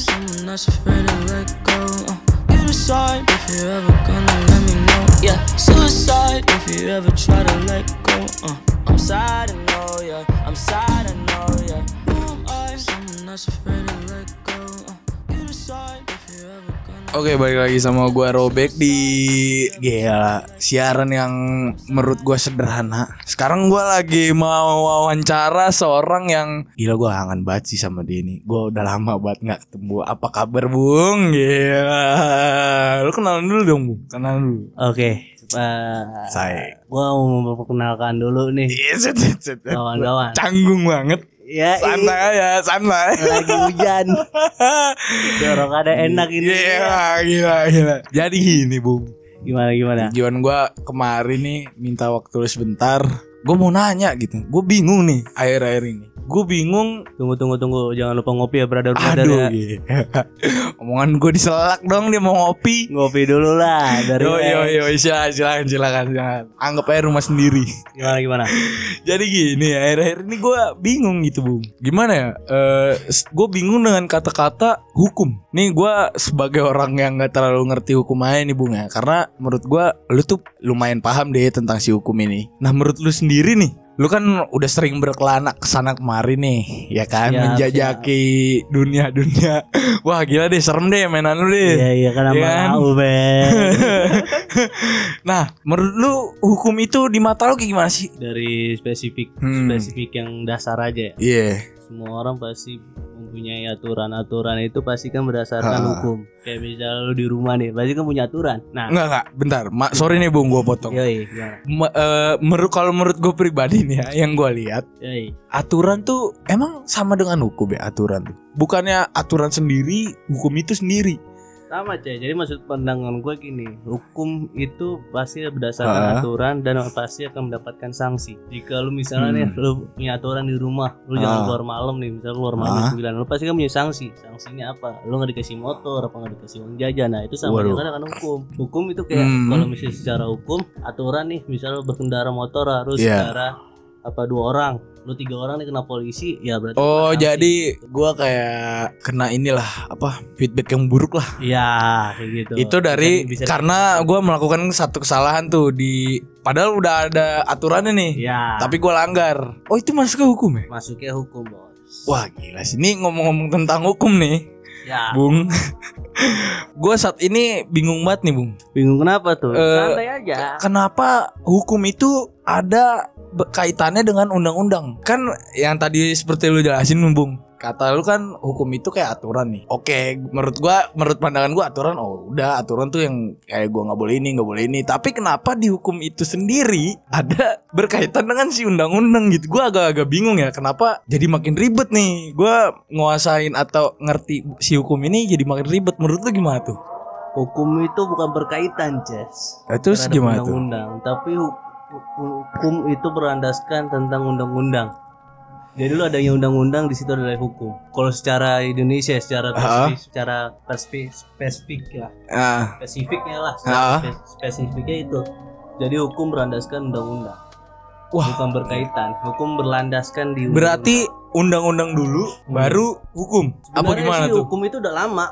Someone that's afraid to let go. Uh, you decide if you're ever gonna let me know. Yeah, suicide if you ever try to let go. Uh, I'm sad, I know, yeah. I'm sad, I know, yeah. Someone that's afraid to Oke balik lagi sama gua Robek di Gila Siaran yang menurut gua sederhana. Sekarang gua lagi mau wawancara seorang yang Gila gua kangen banget sih sama dia nih. Gua udah lama banget gak ketemu. Apa kabar Bung? Gila. Lu kenalan dulu dong Bung. Kenalan dulu. Oke, Pak. Saya Gua mau memperkenalkan dulu nih. Iya, kawan-kawan. Canggung banget Ya, Santai aja, santai ini lagi hujan. Dorokannya enak ini. Iya, gila, gila Jadi gini Bung Gimana gimana? Tujuan gua kemarin nih minta waktu sebentar. Gue mau nanya gitu. Gue bingung nih akhir-akhir ini. Gue bingung. Tunggu tunggu tunggu, jangan lupa ngopi ya brother brother Aduh, ya. iya. omongan gue diselak dong dia mau ngopi. Ngopi dulu lah dari Yo yo yo silakan silakan silakan silakan. Anggap aja rumah sendiri. Gimana gimana? Jadi gini akhir-akhir ini gue bingung gitu bung. Gimana ya? Eh, gue bingung dengan kata-kata hukum. Nih gue sebagai orang yang nggak terlalu ngerti hukum aja nih bung ya. Karena menurut gue lu tuh lumayan paham deh tentang si hukum ini. Nah menurut lu sendiri nih. Lu kan udah sering berkelana ke sana kemari nih, ya kan, Siap, menjajaki dunia-dunia. Wah gila deh, serem deh mainan lu deh. Iya iya kenapa kan? tahu Ben? nah, menurut lu hukum itu di mata lu kayak gimana sih? Dari spesifik Hmm. spesifik yang dasar aja ya. Iya. Semua orang pasti mempunyai aturan-aturan itu pasti kan berdasarkan Ah. hukum. Kayak misalnya lu di rumah nih, pasti kan punya aturan. Nah, Enggak enggak, bentar. Ma sorry nih Bung, gua potong. yoi? Ma- eh, menurut kalau menurut gue pribadi nih ya, yang gue lihat Yoi. aturan tuh emang sama dengan hukum ya aturan tuh. Bukannya aturan sendiri, hukum itu sendiri. Sama cek. Jadi maksud pandangan gue gini, hukum itu pasti berdasarkan Ah. aturan dan pasti akan mendapatkan sanksi. Jika lu misalnya Hmm. nih lu punya aturan di rumah, lu jangan Ah. keluar malam nih, misalnya keluar malam jam 9, lu pasti kan punya sanksi. Sanksinya apa? Lu nggak dikasih motor, apa nggak dikasih uang jajan. Nah, itu sama Waduh. juga dengan hukum. Hukum itu kayak Hmm. kalau misalnya secara hukum, aturan nih, misalnya berkendara motor harus Iya. secara apa dua orang, lu tiga orang nih kena polisi, ya berarti Oh, jadi gua kayak kena inilah apa feedback yang buruk lah. Iya, kayak gitu. Itu dari Bisa- bisa- karena gua melakukan satu kesalahan tuh di padahal udah ada aturannya nih. ya, Tapi gua langgar. Oh, itu masuk ke hukum ya? masuknya hukum, Bos. Wah, gila sih. Ini ngomong-ngomong tentang hukum nih, Ya. Bung. gua saat ini bingung banget nih, Bung. Bingung kenapa tuh? Eh, Santai aja. kenapa hukum itu ada kaitannya dengan undang-undang? Kan yang tadi seperti lu jelasin Bung. Kata lu kan hukum itu kayak aturan nih. Oke, menurut gua, menurut pandangan gua aturan oh udah aturan tuh yang kayak gua nggak boleh ini, nggak boleh ini. Tapi kenapa di hukum itu sendiri ada berkaitan dengan si undang-undang gitu? Gua agak-agak bingung ya, kenapa jadi makin ribet nih? Gua nguasain atau ngerti si hukum ini jadi makin ribet. Menurut lu gimana tuh? Hukum itu bukan berkaitan, Ces. Nah, terhadap gimana tuh? undang-undang, tapi hukum itu berlandaskan tentang undang-undang. Jadi lu adanya undang-undang di situ adalah hukum. Kalau secara Indonesia secara Ah. perspi- secara perspi- spesifik lah, Ah, spesifiknya lah, Ah. spe- spesifiknya itu. Jadi hukum berlandaskan undang-undang. Wah. Bukan berkaitan, hukum berlandaskan di Berarti undang-undang dulu baru hukum. Apa gimana sih tuh? Hukum itu udah lama,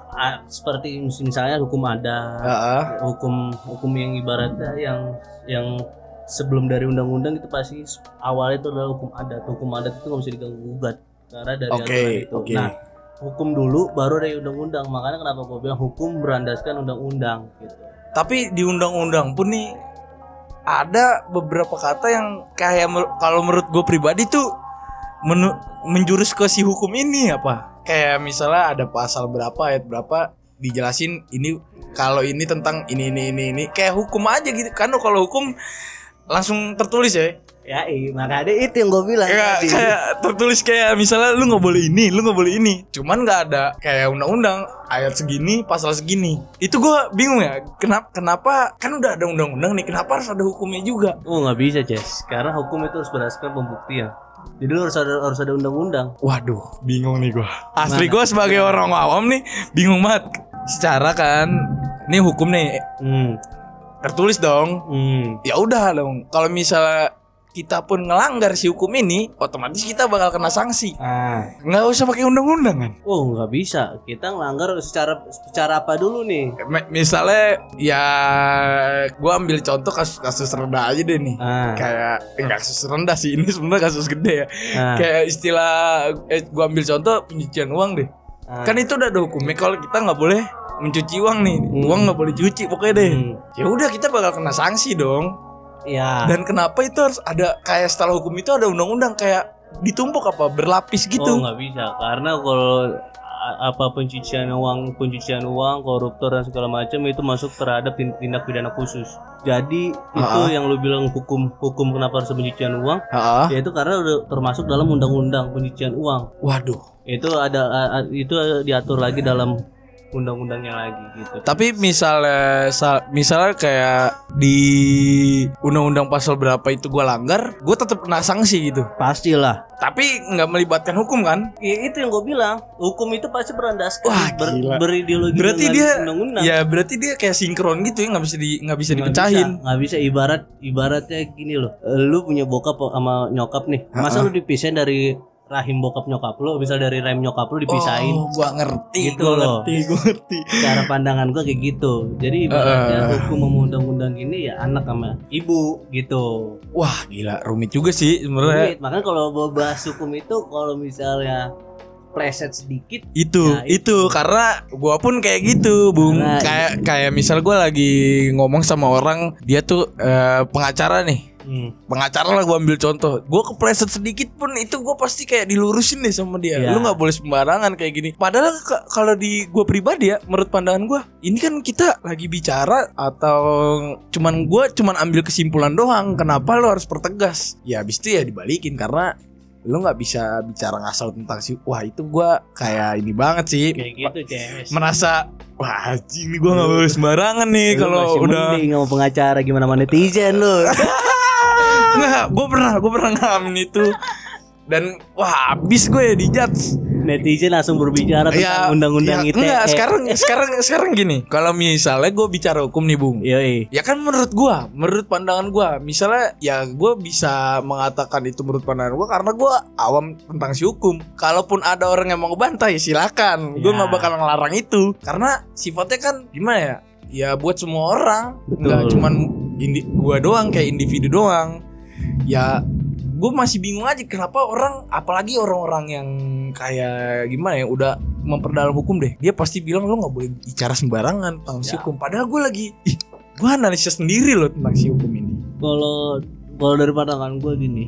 seperti misalnya hukum ada, Heeh. hukum hukum yang ibaratnya yang yang sebelum dari undang-undang itu pasti awalnya itu adalah hukum adat. Hukum adat itu nggak bisa diganggu gugat karena dari aturan itu. oke. Nah, hukum dulu baru dari undang-undang. Makanya kenapa gue bilang hukum berandaskan undang-undang gitu. Tapi di undang-undang pun nih ada beberapa kata yang kayak mer- kalau menurut gue pribadi tuh menu- menjurus ke si hukum ini apa? Kayak misalnya ada pasal berapa ayat berapa dijelasin ini kalau ini tentang ini ini ini ini kayak hukum aja gitu kan kalau hukum langsung tertulis ya Ya, iya, makanya itu yang gue bilang Kayak, tadi. kayak tertulis kayak misalnya lu nggak boleh ini, lu nggak boleh ini. Cuman nggak ada kayak undang-undang ayat segini, pasal segini. Itu gua bingung ya. Kenapa? Kenapa? Kan udah ada undang-undang nih. Kenapa harus ada hukumnya juga? Oh nggak bisa, Ces. Karena hukum itu harus berdasarkan pembuktian. Jadi lu harus ada harus ada undang-undang. Waduh, bingung nih gua. Asli gua sebagai orang awam nih bingung banget. Secara kan, ini hukum nih Hmm. Tertulis dong. Hmm. Ya udah dong. Kalau misalnya kita pun ngelanggar si hukum ini, otomatis kita bakal kena sanksi. Ah. Nggak usah pakai undang-undang kan? Oh nggak bisa. Kita ngelanggar secara secara apa dulu nih? M- Misalnya ya gua ambil contoh kasus kasus rendah aja deh nih. Ah. Kayak eh, nggak kasus rendah sih ini sebenarnya kasus gede ya. Ah. Kayak istilah eh, gua ambil contoh pencucian uang deh. Ah. Kan itu udah ada hukumnya kalau kita nggak boleh mencuci uang nih. Hmm. Uang nggak boleh cuci pokoknya deh. Hmm. Ya udah kita bakal kena sanksi dong. Ya. Dan kenapa itu harus ada kayak setelah hukum itu ada undang-undang kayak ditumpuk apa berlapis Oh gitu. nggak bisa karena kalau apa pencucian uang, pencucian uang, koruptor dan segala macam itu masuk terhadap tin- tindak pidana khusus. Jadi itu Ah. yang lu bilang hukum hukum kenapa harus pencucian uang? Heeh. Yaitu karena udah termasuk dalam undang-undang pencucian uang. Waduh. Itu ada itu diatur lagi dalam undang-undangnya lagi gitu. Tapi misalnya sa- misalnya kayak di undang-undang pasal berapa itu gua langgar, gua tetap kena sanksi gitu. Pastilah. Tapi nggak melibatkan hukum kan? Ya, itu yang gue bilang. Hukum itu pasti berandaskan Wah, ber- gila. berideologi Berarti dia undang-undang. ya berarti dia kayak sinkron gitu ya nggak bisa di nggak bisa Nggak dipecahin. bisa, nggak bisa ibarat ibaratnya gini loh lu punya bokap sama nyokap nih masa lu dipisahin dari rahim bokap nyokap lu misal dari rahim nyokap lu dipisahin Oh, gua ngerti, Gitu gua loh. ngerti, gua ngerti. cara pandangan gua kayak gitu jadi ibaratnya Eh. hukum undang-undang ini ya anak sama ibu gitu Wah, gila rumit juga sih sebenarnya. Rumit. makanya kalau bahas hukum itu kalau misalnya pleset sedikit Itu, Ya, itu karena gua pun kayak gitu, Bung. Kayak kayak misal gua lagi ngomong sama orang, dia tuh eh, pengacara nih. Hmm, Pengacara lah gua ambil contoh. Gua kepleset sedikit pun itu gua pasti kayak dilurusin deh sama dia. Iya. Lu nggak boleh sembarangan kayak gini. Padahal ka- kalau di gua pribadi ya, menurut pandangan gua, ini kan kita lagi bicara atau cuman gua cuman ambil kesimpulan doang. Kenapa lu harus pertegas? Ya habis itu ya dibalikin karena lu nggak bisa bicara ngasal tentang si wah itu gua kayak ini banget sih kayak gitu Ces merasa wah anjing nih gua nggak boleh sembarangan nih kalau udah mending sama pengacara gimana sama netizen lu nggak gue pernah gue pernah ngalamin itu. Dan wah habis gue ya dijudge netizen langsung berbicara tentang undang-undang ya, ITE enggak sekarang sekarang sekarang gini. Kalau misalnya gue bicara hukum nih bung. Yoi. ya kan menurut gue menurut pandangan gue misalnya ya gue bisa mengatakan itu menurut pandangan gue karena gue awam tentang si hukum. Kalaupun ada orang yang mau ngebantai silakan. Gue Ya. nggak bakal ngelarang itu. Karena sifatnya kan gimana ya? Ya buat semua orang. Betul. nggak cuman indi gua doang kayak individu doang ya gue masih bingung aja kenapa orang apalagi orang-orang yang kayak gimana ya udah memperdalam hukum deh. Dia pasti bilang lo nggak boleh bicara sembarangan tentang si Ya. hukum. Padahal gue lagi ih gue analisa sendiri loh tentang si hukum ini. Kalau kalau dari pandangan gue gini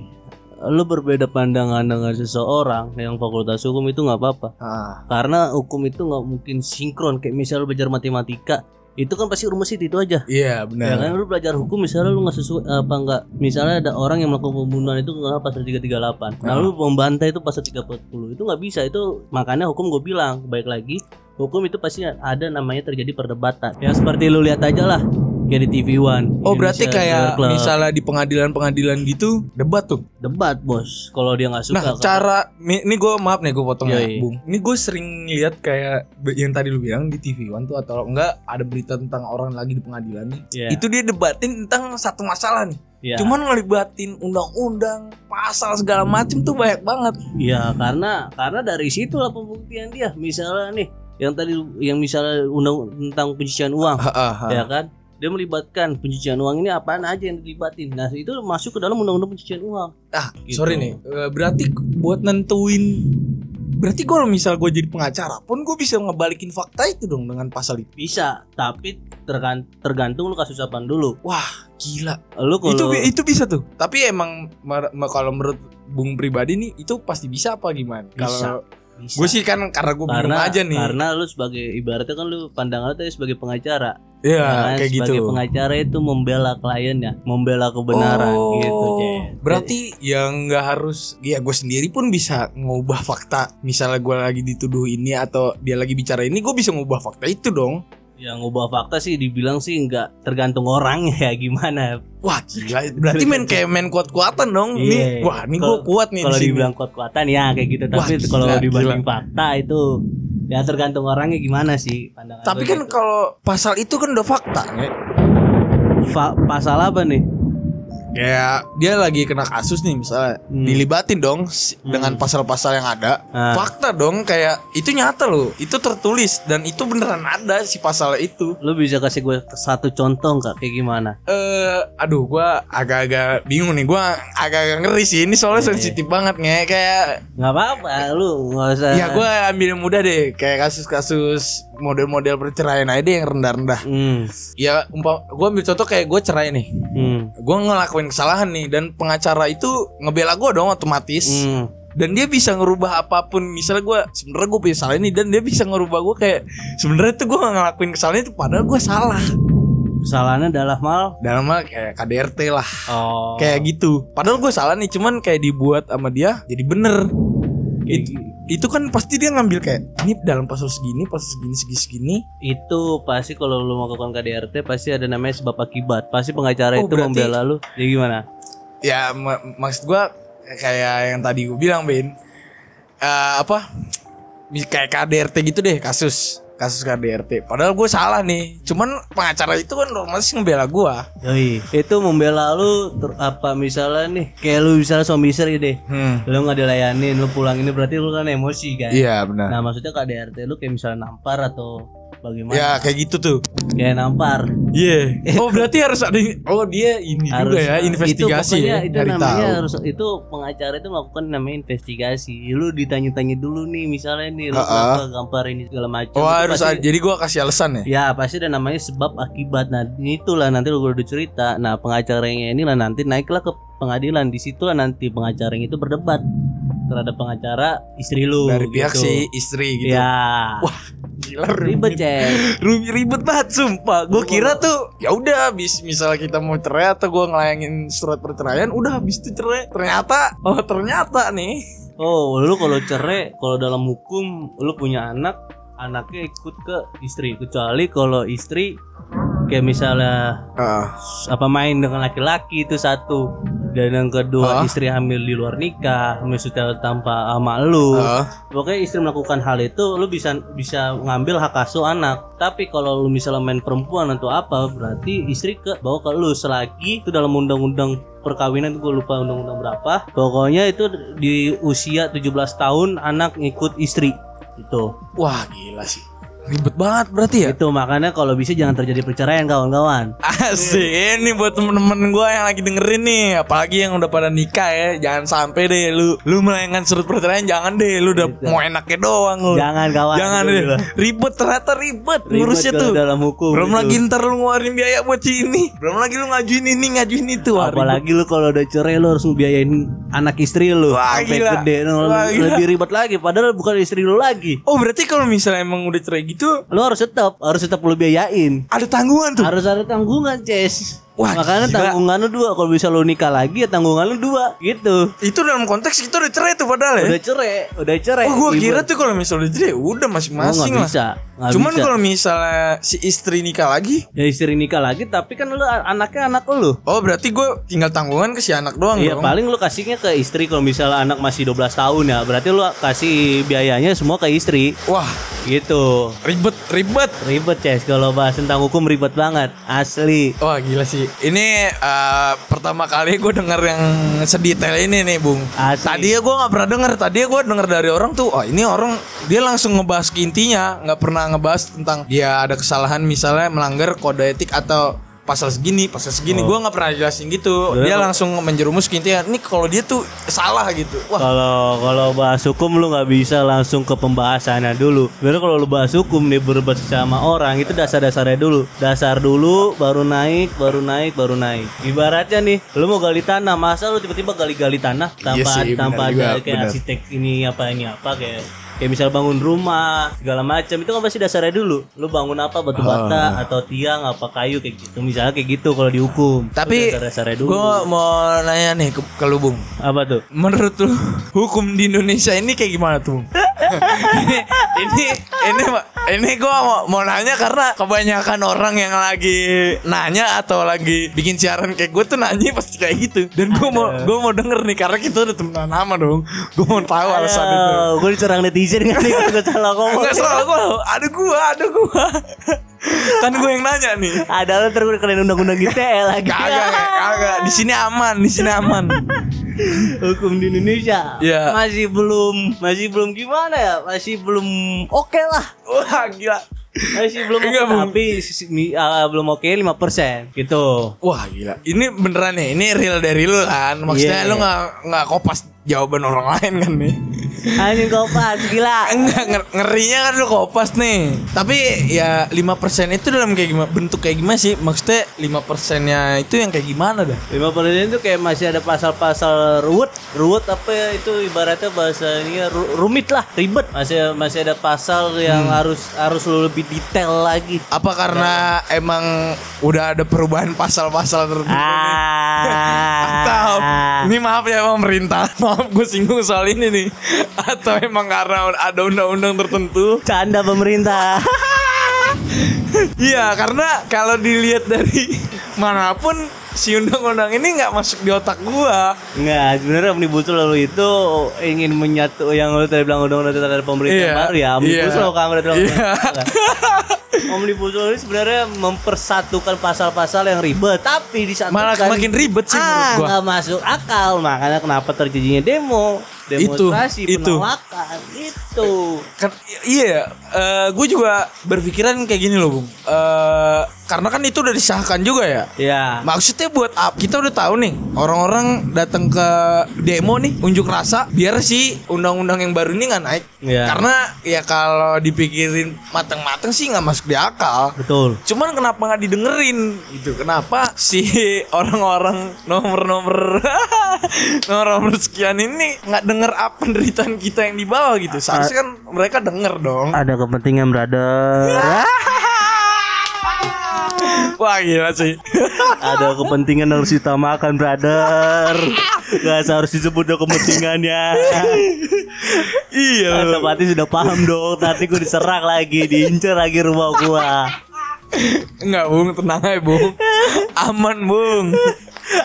lu berbeda pandangan dengan seseorang yang fakultas hukum itu nggak apa-apa. Ah. Karena hukum itu nggak mungkin sinkron kayak misal belajar matematika itu kan pasti rumusnya itu aja. Iya ya benar. kan lu belajar hukum misalnya lu nggak sesuai apa enggak misalnya ada orang yang melakukan pembunuhan itu nggak pasal 338 nah Ah. lu membantai itu pasal 340 itu nggak bisa. Itu makanya hukum gue bilang baik lagi hukum itu pasti ada namanya terjadi perdebatan. Ya seperti lu lihat aja lah kayak di TV One oh berarti kayak misalnya di pengadilan-pengadilan gitu debat tuh? Debat bos. Kalau dia nggak suka nah kan. cara ini gue maaf nih gue potong ya bung. Ini gue sering lihat kayak yang tadi lu bilang di TV One tuh atau enggak ada berita tentang orang lagi di pengadilan nih. Iya. itu dia debatin tentang satu masalah nih. Ya, cuman ngelibatin undang-undang pasal segala macem tuh banyak banget. Ya karena karena dari situ lah pembuktian dia. Misalnya nih yang tadi yang misalnya undang tentang pencucian uang. Ya kan dia melibatkan pencucian uang ini apaan aja yang dilibatin. Nah itu masuk ke dalam undang-undang pencucian uang. Ah Gitu. sorry nih. Eh, berarti buat nentuin berarti kalau misal gue jadi pengacara pun gue bisa ngebalikin fakta itu dong dengan pasal itu? Bisa tapi tergan- tergantung lu kasus apaan dulu. Gila. Lu kalau itu itu bisa tuh. Tapi emang kalau menurut bung pribadi nih itu pasti bisa apa gimana? Bisa. kalau bisa. gue sih kan karena gue bingung aja nih karena lu sebagai ibaratnya kan lu pandangan lu tadi sebagai pengacara ya ya kan? kayak gitu sebagai pengacara itu membela kliennya membela kebenaran Oh, gitu Cek. Berarti yang nggak harus ya gue sendiri pun bisa ngubah fakta. Misalnya gue lagi dituduh ini atau dia lagi bicara ini, gue bisa ngubah fakta itu dong. Yang ngubah fakta sih dibilang sih nggak tergantung orang ya gimana Wah gila, berarti main kayak main kuat-kuatan dong. Nih, Iya. wah ini gue kuat nih kalau dibilang kuat-kuatan ya kayak gitu tapi kalau dibanding gila. fakta itu ya tergantung orangnya gimana sih pandangan Tapi kan gitu. kalau pasal itu kan udah fakta, Nge. Fa- pasal apa nih kayak dia lagi kena kasus nih misalnya. Hmm. dilibatin dong s- dengan pasal-pasal yang ada. Ah. fakta dong kayak itu nyata loh. Itu tertulis dan itu beneran ada si pasal itu. Lu bisa kasih gue satu contoh nggak? Kayak gimana? eh aduh gua agak-agak bingung nih. Gua agak-agak ngeri sih. Ini soalnya Iya, sensitif banget nge. Kayak Nggak apa-apa, lu nggak usah. ya gua ambil yang mudah deh. Kayak kasus-kasus model-model perceraian aja deh yang rendah-rendah. Hmm, ya umpam gua ambil contoh kayak gue cerai nih. Hmm, gue ngelakuin kesalahan nih dan pengacara itu ngebela gue dong otomatis hmm. dan dia bisa ngerubah apa pun misalnya gue sebenarnya gue punya salah ini dan dia bisa ngerubah gue kayak sebenarnya tuh gue gak ngelakuin kesalahan itu padahal gue salah Kesalahannya adalah mal. dalam hal kayak KDRT lah Oh. kayak gitu padahal gue salah nih cuman kayak dibuat sama dia jadi bener It- itu kan pasti dia ngambil kayak ini dalam pasal segini pasal segini segini segini itu pasti kalau lu melakukan KDRT pasti ada namanya sebab akibat. Pasti pengacara Oh, itu berarti- membela lu. Jadi gimana? ya ma- maksud gue kayak yang tadi gue bilang Ben Eh, apa kayak KDRT gitu deh kasus kasus KDRT padahal gue salah nih cuman pengacara itu kan otomatis ngebela gue Yoi. Itu membela lu ter- apa misalnya nih kayak lu misalnya suami istri deh. hmm. Lu nggak dilayanin, lu pulang ini berarti lu kan emosi kan. iya benar Nah, maksudnya KDRT lu kayak misalnya nampar atau bagaimana? ya kayak gitu tuh. Kayak nampar. iya. Oh berarti harus ada oh dia ini juga ya investigasi itu ya itu nyari namanya tahu. harus itu pengacara itu melakukan namanya investigasi. Lu ditanya-tanya dulu nih misalnya nih lu Ha-ha. kenapa gampar ini segala macam. Oh harus pasti- jadi gue kasih alasan ya? Ya pasti ada namanya sebab akibat. Nah itulah nanti lu udah cerita. Nah pengacaranya ini lah nanti naiklah ke pengadilan. Di situlah nanti pengacaranya itu berdebat terhadap pengacara istri lu dari pihak gitu. si istri gitu. Ya gila ribet cek. Ribet banget sumpah. Gue kira tuh ya udah habis misalnya kita mau cerai atau gue ngelayangin surat perceraian udah habis itu cerai. Ternyata oh ternyata nih. Oh, lu kalau cerai, kalau dalam hukum lu punya anak, anaknya ikut ke istri. Kecuali kalau istri kayak misalnya ah. apa main dengan laki-laki itu satu. Dan yang kedua Ah. istri hamil di luar nikah, maksudnya tanpa sama lu. ah. Pokoknya istri melakukan hal itu lu bisa bisa ngambil hak asuh anak. Tapi kalau lu misalnya main perempuan atau apa, berarti istri ke bawa ke lu selagi itu dalam undang-undang perkawinan gue lupa undang-undang berapa. Pokoknya itu di usia 17 tahun anak ngikut istri. Itu. wah gila sih ribet banget berarti ya Itu makanya kalau bisa jangan terjadi perceraian kawan-kawan. Asik ini buat temen-temen gue yang lagi dengerin nih Apalagi yang udah pada nikah ya Jangan sampai deh lu Lu melayangkan surat perceraian Jangan deh Lu udah mau enaknya doang lu Jangan kawan. Jangan deh dulu. Ribet ternyata ribet, Ribet Ngurusnya tuh dalam hukum. Belum itu. lagi ntar lu ngeluarin biaya buat si ini Belum lagi lu ngajuin ini ngajuin itu Wah, ribet. Apalagi lu kalau udah cerai lu harus ngebiayain anak istri lu Wah, sampai gila. gede lu Wah, gila. lebih ribet lagi padahal bukan istri lu lagi. Oh berarti kalau misalnya emang udah cerai gitu Lu harus tetap harus tetap lu biayain. Ada tanggungan tuh Harus ada tanggungan, Ces. Wah, Makanya gila. tanggungan lu dua. Kalau bisa lu nikah lagi ya tanggungan lu dua. Gitu. Itu dalam konteks kita udah cerai tuh padahal ya Udah cerai, udah cerai. Oh gue kira tuh kalau misalnya udah cerai Udah Oh, masing-masing nggak lah bisa. Nggak Cuman kalau misalnya si istri nikah lagi ya istri nikah lagi tapi kan lu anaknya anak lu. Oh berarti gue tinggal tanggungan ke si anak doang Iya dong paling lu kasihnya ke istri kalau misalnya anak masih 12 tahun ya Berarti lu kasih biayanya semua ke istri Wah Gitu ribet ribet Ribet Ces Kalau bahas tentang hukum ribet banget Asli Wah gila sih Ini eh, pertama kali gue denger yang sedetail ini nih Bung Asli. Tadi ya gue gak pernah denger Tadi ya gue denger dari orang tuh Oh ini orang dia langsung ngebahas ke intinya Gak pernah ngebahas tentang Dia ada kesalahan misalnya melanggar kode etik atau pasal segini, pasal segini, gue nggak pernah jelasin gitu. Dia Dia kok- langsung menjerumus ke intinya. Ini kalau dia tuh salah gitu. Wah, Kalau kalau bahas hukum lu nggak bisa langsung ke pembahasannya dulu. Biar kalau lu bahas hukum nih berdebat sama orang itu dasar-dasarnya dulu. Dasar dulu baru naik, baru naik, baru naik. Ibaratnya nih, lu mau gali tanah, masa lu tiba-tiba gali-gali tanah tanpa Iya sih, tanpa benar ada juga, kayak arsitek ini apa ini apa kayak kayak misal bangun rumah segala macam itu kan pasti dasarnya dulu lu bangun apa batu bata Ah. atau tiang apa kayu kayak gitu misalnya kayak gitu kalau dihukum tapi Itu dasar-dasarnya dulu gue mau nanya nih ke, ke lu Bung. apa tuh Menurut lu hukum di Indonesia ini kayak gimana tuh? Ini ini ini ini gue mau, mau nanya karena kebanyakan orang yang lagi nanya atau lagi bikin siaran kayak gue tuh nanya pasti kayak gitu. Dan gue mau gue mau denger nih karena kita udah temenan lama dong. Gue mau tahu alasan itu. gue diserang netizen kan nih gue salah ngomong Enggak salah gue, ada gua, ada gua. Kan gue yang nanya nih. Ada lo terus kalian undang-undang ITE lagi. Kagak, kagak. Di sini aman, di sini aman. Hukum di Indonesia Iya. masih belum masih belum gimana ya? Masih belum oke lah. Wah, gila. Masih belum Enggak, Bung. tapi ah, belum oke 5% gitu. Wah, gila. Ini beneran ya, ini real dari lu kan. Maksudnya Iya. lu nggak nggak kopas jawaban orang lain kan nih. Anjing kopas gila. Enggak nger- ngerinya kan lu kopas nih. Tapi ya 5% itu dalam kayak gimana bentuk kayak gimana sih? Maksudnya 5%-nya itu yang kayak gimana dah? 5% itu kayak masih ada pasal-pasal ruwet. Ruwet apa ya itu ibaratnya bahasa ini ya, ru- rumit lah, ribet. Masih masih ada pasal yang Hmm. harus harus lu lebih detail lagi. Apa karena emang udah ada perubahan pasal-pasal tertentu nih? Atau ini maaf ya pemerintah, maaf gue singgung soal ini nih. Atau emang karena ada undang-undang tertentu? Canda pemerintah. Iya, karena kalau dilihat dari mana pun si undang-undang ini nggak masuk di otak gua. Enggak, sebenarnya omnibus law itu ingin menyatu yang lu tadi bilang undang-undang terhadap pemerintah Iya, baru ya. Omnibus iya. law kan berarti Iya. Omnibus law ini sebenarnya mempersatukan pasal-pasal yang ribet, tapi di saat Malah makin ribet sih menurut ah, gua. nggak masuk akal, makanya kenapa terjadinya demo, demonstrasi, Itu, itu. penolakan, itu. Kan iya, gue juga berpikiran kayak gini loh, Bung. Eh, karena kan itu udah disahkan juga ya. Ya. Maksudnya buat apa? Kita udah tahu nih orang-orang datang ke demo nih unjuk rasa biar si undang-undang yang baru ini nggak naik. Iya. Karena ya kalau dipikirin matang-matang sih nggak masuk di akal. Betul. Cuman kenapa nggak didengerin gitu? Kenapa si orang-orang nomor-nomor nomor-nomor sekian ini nggak denger apa penderitaan kita yang di bawah gitu? Seharusnya kan mereka denger dong. Ada kepentingan brother. Wah gila sih. Ada kepentingan harus ditamakan brother. Gak harus disebut dong kepentingannya. iya. Hati sudah paham dong. Nanti gue diserang lagi, diincar lagi rumah gua. Enggak bung, tenang aja bung. Aman bung.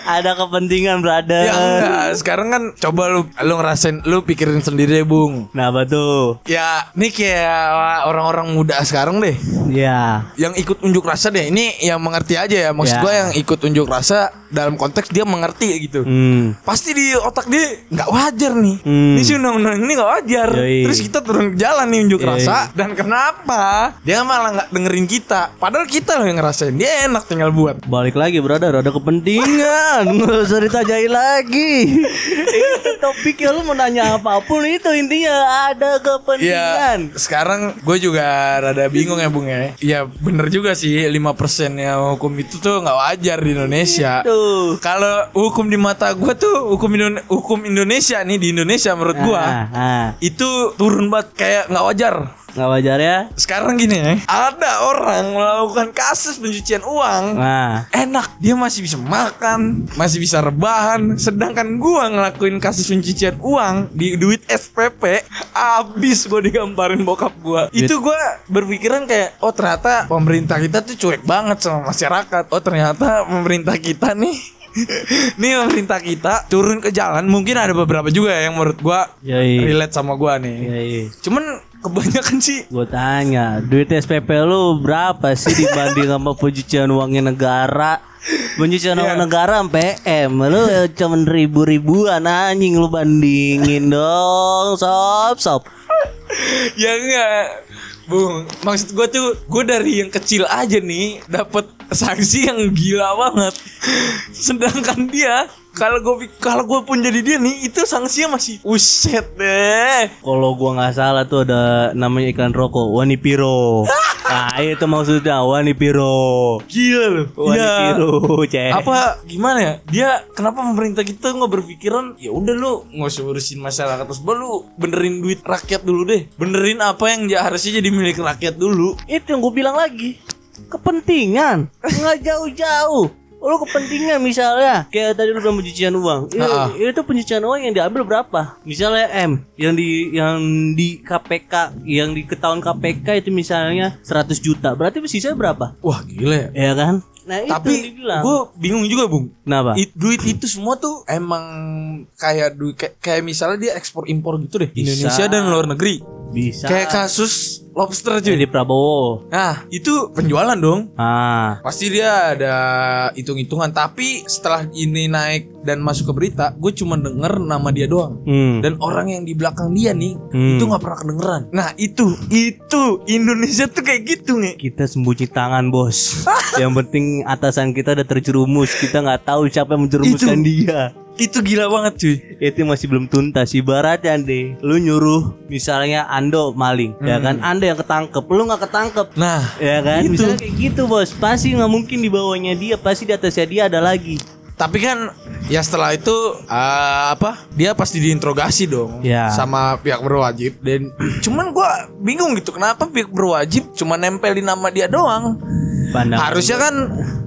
Ada kepentingan brother. Ya enggak, sekarang kan coba lu lu ngerasain, lu pikirin sendiri deh bung. Kenapa tuh? Ya, ini kayak orang-orang muda sekarang deh. Ya. Yang ikut unjuk rasa deh. Ini yang mengerti aja ya. Maksud Ya. gua yang ikut unjuk rasa dalam konteks dia mengerti gitu. Hmm. Pasti di otak dia nggak wajar nih. Hmm. Ini sih undang-undang ini nggak wajar. Yoi. Terus kita turun ke jalan nih unjuk Yoi. rasa. Dan kenapa? Dia malah nggak dengerin kita. Padahal kita loh yang ngerasain. Dia enak tinggal buat. Balik lagi brother, ada kepentingan. Nggak usah ditanyain lagi. itu topik ya lu mau nanya apa pun itu intinya ada kepentingan. Ya, sekarang gue juga rada bingung ya Bung ya. Iya bener juga sih 5% ya hukum itu tuh nggak wajar di Indonesia. Kalau hukum di mata gue tuh hukum Indone- hukum Indonesia nih di Indonesia menurut gue Ah, ah. itu turun banget kayak nggak wajar. Nggak wajar ya? Sekarang gini ya, ada orang melakukan kasus pencucian uang. Nah, Enak, dia masih bisa makan, masih bisa rebahan. Sedangkan gua ngelakuin kasus pencucian uang di duit SPP, abis gua digamparin bokap gua. Itu gua berpikiran kayak, oh ternyata pemerintah kita tuh cuek banget sama masyarakat. Oh ternyata pemerintah kita nih Nih pemerintah kita turun ke jalan Mungkin ada beberapa juga yang menurut gua Yoi. Relate sama gua nih Yoi. Cuman kebanyakan sih Gue tanya, duit SPP lu berapa sih dibanding sama pencucian uangnya negara? Pencucian uang Iya. negara sampai M, lu cuman ribu-ribuan anjing lu bandingin dong, sob sob. ya enggak Bung, maksud gue tuh gue dari yang kecil aja nih dapat sanksi yang gila banget. Sedangkan dia kalau gue kalau gue pun jadi dia nih itu sanksinya masih uset deh. Kalau gua nggak salah tuh ada namanya iklan rokok, Wanipiro. Nah itu maksudnya Wanipiro. Gila loh. Ya. Wanipiro, cek. Apa gimana ya? Dia kenapa pemerintah kita nggak berpikiran ya udah lu nggak usah urusin masyarakat terus lu benerin duit rakyat dulu deh. Benerin apa yang harusnya jadi milik rakyat dulu. Itu yang gue bilang lagi Kepentingan Nggak jauh-jauh Lu kepentingan misalnya Kayak tadi lu bilang pencucian uang I- Ha-ha. Itu pencucian uang yang diambil berapa Misalnya M Yang di yang di KPK Yang di ketahuan KPK itu misalnya 100 juta Berarti sisanya berapa? Wah gila ya. Ya kan Nah itu Tapi gue bingung juga bung. Kenapa? It- duit itu semua tuh emang kayak duit kayak, kayak misalnya dia ekspor impor gitu deh Bisa. Indonesia dan luar negeri Bisa. Kayak kasus lobster cuy. Edi Prabowo. Nah, itu penjualan dong. Ah, Pasti dia ada hitung-hitungan. Tapi setelah ini naik dan masuk ke berita, gue cuma denger nama dia doang. hmm. Dan orang yang di belakang dia nih, Hmm. itu nggak pernah kedengeran. Nah itu, itu Indonesia tuh kayak gitu nih. kita sembunyi tangan bos. yang penting atasan kita udah terjerumus. Kita nggak tahu siapa yang menjerumuskan dia. Itu gila banget cuy. Itu masih belum tuntas. Ibaratnya deh, lu nyuruh misalnya Ando maling, ya kan? Ando yang ketangkep, lu nggak ketangkep. Nah, Ya kan, Itu. misalnya kayak gitu bos. Pasti nggak mungkin di bawahnya dia, pasti di atasnya dia ada lagi. tapi kan ya setelah itu eh, apa? Dia pasti diinterogasi dong Ya. sama pihak berwajib. Dan cuman gua bingung gitu kenapa pihak berwajib cuma nempelin nama dia doang. Pandangan Harusnya kan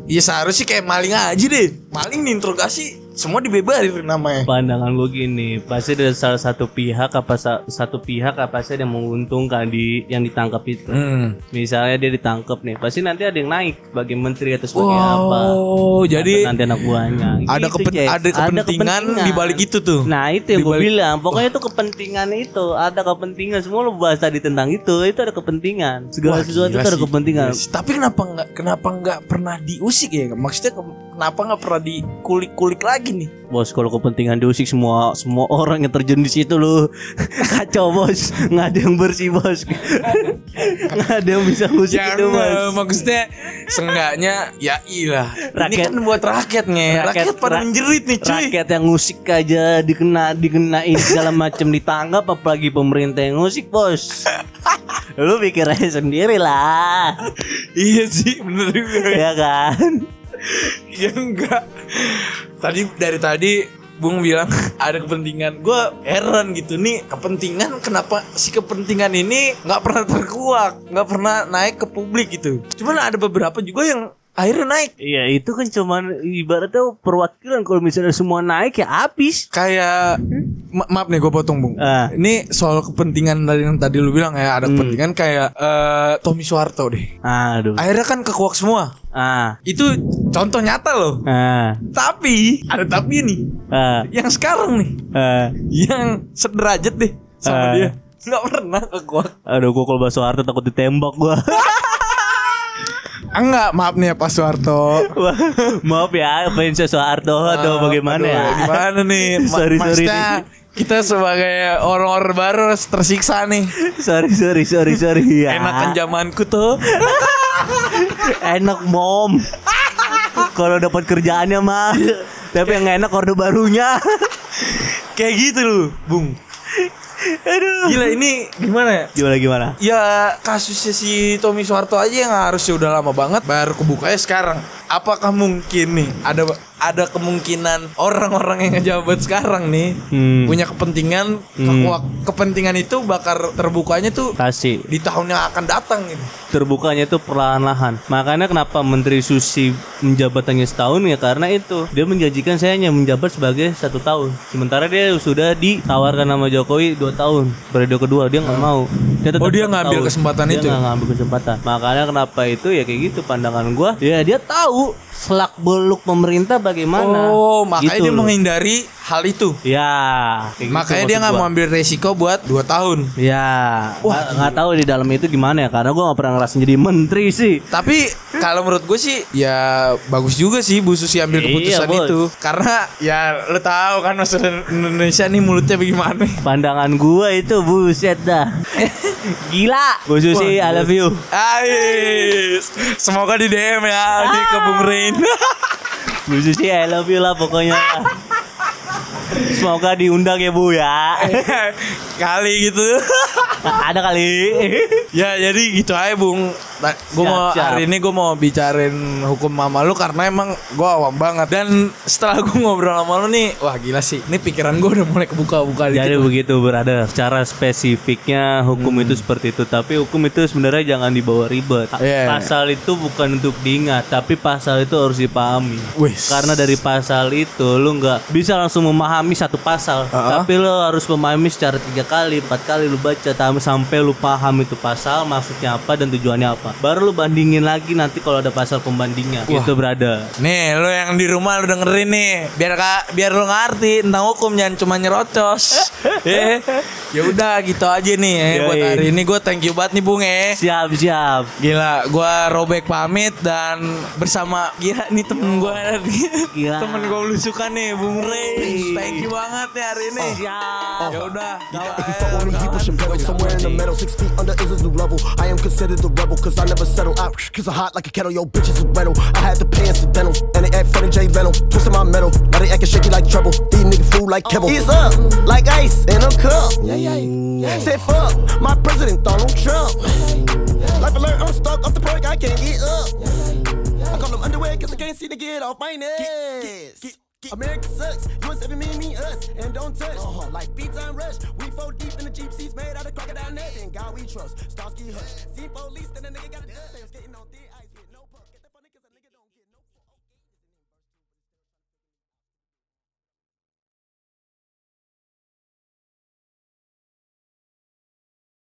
ya seharusnya kayak maling aja deh. Maling diinterogasi semua dibebarin namanya. pandangan gue gini pasti ada salah satu pihak apa sa- satu pihak apa sih yang menguntungkan di yang ditangkap itu Hmm. misalnya dia ditangkap nih pasti nanti ada yang naik sebagai menteri atau sebagai apa Oh, jadi Atau nanti anak buahnya ada Gitu, kepen- Jack. ada kepentingan di balik itu tuh. nah itu yang gue bilang pokoknya itu kepentingan itu ada kepentingan semua lo bahas tadi tentang itu itu ada kepentingan segala Wah, sesuatu itu ada kepentingan. Tapi kenapa nggak kenapa nggak pernah diusik ya? Maksudnya ke- kenapa nggak pernah dikulik-kulik lagi nih? Bos kalau kepentingan diusik semua semua orang yang terjun di situ lo kacau bos nggak ada yang bersih bos nggak ada yang bisa ngusik itu Jangan, bos maksudnya seenggaknya ya ilah. Ini Rakyat- kan buat rakyatnya. Rakyat, pada ra- menjerit nih cuy. rakyat yang ngusik aja dikena dikenain segala macam ditangkap apalagi pemerintah yang ngusik bos lu pikir aja sendiri lah Iya sih, bener juga. ya kan ya enggak. Tadi dari tadi Bung bilang ada kepentingan. Gue heran gitu nih kepentingan kenapa si kepentingan ini nggak pernah terkuak, nggak pernah naik ke publik gitu. Cuman ada beberapa juga yang akhirnya naik. Iya itu kan cuman ibaratnya perwakilan kalau misalnya semua naik ya habis Kayak ma- maaf nih gue potong bung. Ah. Ini soal kepentingan dari yang tadi lu bilang ya ada kepentingan kayak eh, Tommy Soeharto deh. aduh Akhirnya kan kekuak semua. ah Itu contoh nyata loh. ah Tapi ada tapi nih. ah Yang sekarang nih, ah yang sederajat deh Ah. sama dia. Nggak pernah kekuak. aduh gua kalau bahasa Soeharto takut ditembak gua Enggak, maaf nih ya Pak Soeharto. Maaf ya fans Soeharto atau Ah, bagaimana aduh, ya Gimana nih? Sorry, sorry maksudnya kita sebagai orang-orang baru tersiksa nih. sorry sorry sorry sorry ya Enakan zamanku tuh. enak mom kalau dapat kerjaannya mah tapi yang enak orde barunya Kayak gitu loh, Bung. Aduh Gila ini gimana ya? gimana gimana Ya kasusnya si Tommy Soeharto aja yang harusnya udah lama banget baru kebukanya sekarang. Apakah mungkin nih ada ada kemungkinan orang-orang yang ngejabat sekarang nih Hmm. punya kepentingan kekuak- kepentingan itu bakal terbukanya tuh pasti. di tahun yang akan datang gitu. terbukanya itu perlahan-lahan. Makanya kenapa Menteri Susi menjabatannya setahun ya? Karena itu dia menjanjikan saya hanya menjabat sebagai satu tahun. Sementara dia sudah ditawarkan nama Jokowi dua tahun periode kedua. Dia nggak mau. Dia tetap Oh, dia ngambil tahun. kesempatan dia itu ya? nggak ngambil kesempatan. Makanya kenapa itu ya kayak gitu pandangan gua. Ya dia tahu tahu selak beluk pemerintah bagaimana Oh, makanya Gitu dia loh. menghindari hal itu. ya gitu makanya dia nggak mau ambil resiko buat 2 tahun. Ya, nggak nggak tahu di dalam itu gimana ya, karena gua nggak pernah ngerasain jadi menteri sih. Tapi kalau menurut gue sih ya bagus juga sih Bu Susi ambil Iya, keputusan Bos. itu. Karena ya lo tahu kan masyarakat Indonesia nih mulutnya bagaimana. Pandangan gua itu buset dah. Gila. Bu Susi, I love you. Ais, semoga di DM ya di ke Bung Rain. Bu Susi, I love you lah pokoknya. Semoga diundang ya Bu ya. Kali gitu. Ada kali. ya jadi gitu aja Bung. Nah, gue Siap, mau siap. hari ini gue mau bicarain hukum mama lu karena emang gue awam banget dan setelah gue ngobrol sama lu nih, wah gila sih. Ini pikiran gue udah mulai kebuka-buka Jadi dikit. begitu berada. Secara spesifiknya hukum Hmm. itu seperti itu, tapi hukum itu sebenarnya jangan dibawa ribet. Iya. Pasal itu bukan untuk diingat, tapi pasal itu harus dipahami. Wis. Karena dari pasal itu lu nggak bisa langsung memahami satu pasal, Uh-uh. tapi lu harus memahami secara tiga kali, empat kali lu baca sampai lu paham itu pasal maksudnya apa dan tujuannya apa. Baru lu bandingin lagi nanti kalau ada pasal pembandingnya. Wah. Gitu berada. Nih, lu yang di rumah lu dengerin nih. Biar kak, biar lu ngerti tentang hukum jangan cuma nyerocos. eh, ya udah gitu aja nih eh, buat hari ini gue thank you banget nih Bung eh. Siap, siap. Gila, gue robek pamit dan bersama gila nih temen gue Gila. temen gue lusukan nih Bung Ray. Thank you banget nih hari ini. Siap. Ya udah. If you fuck with me, he pushing pedal somewhere in the middle. Six feet under is a new level. I am considered the rebel, cause I never settle. I, cause I'm hot like a kettle, yo, bitches is rental. I had to pay incidental, and they act funny, Jay Leno. Twisting my metal, now they acting shaky like trouble. These niggas fool like oh, Kibble. He's up, like ice in a cup. Yeah, yeah, yeah. Say fuck, my president, Donald Trump. Life alert, I'm stuck off the perk, I can't get up. I call them underwear, cause I can't seem to get off my neck. Get, America sucks, US every me, me, us, and don't touch. Uh-huh. Like beat time rush, we fold deep in the Jeep seats made out of crocodile nuts. And God we trust, Starsky Hush. See police, then the nigga got a dust, skating on thin.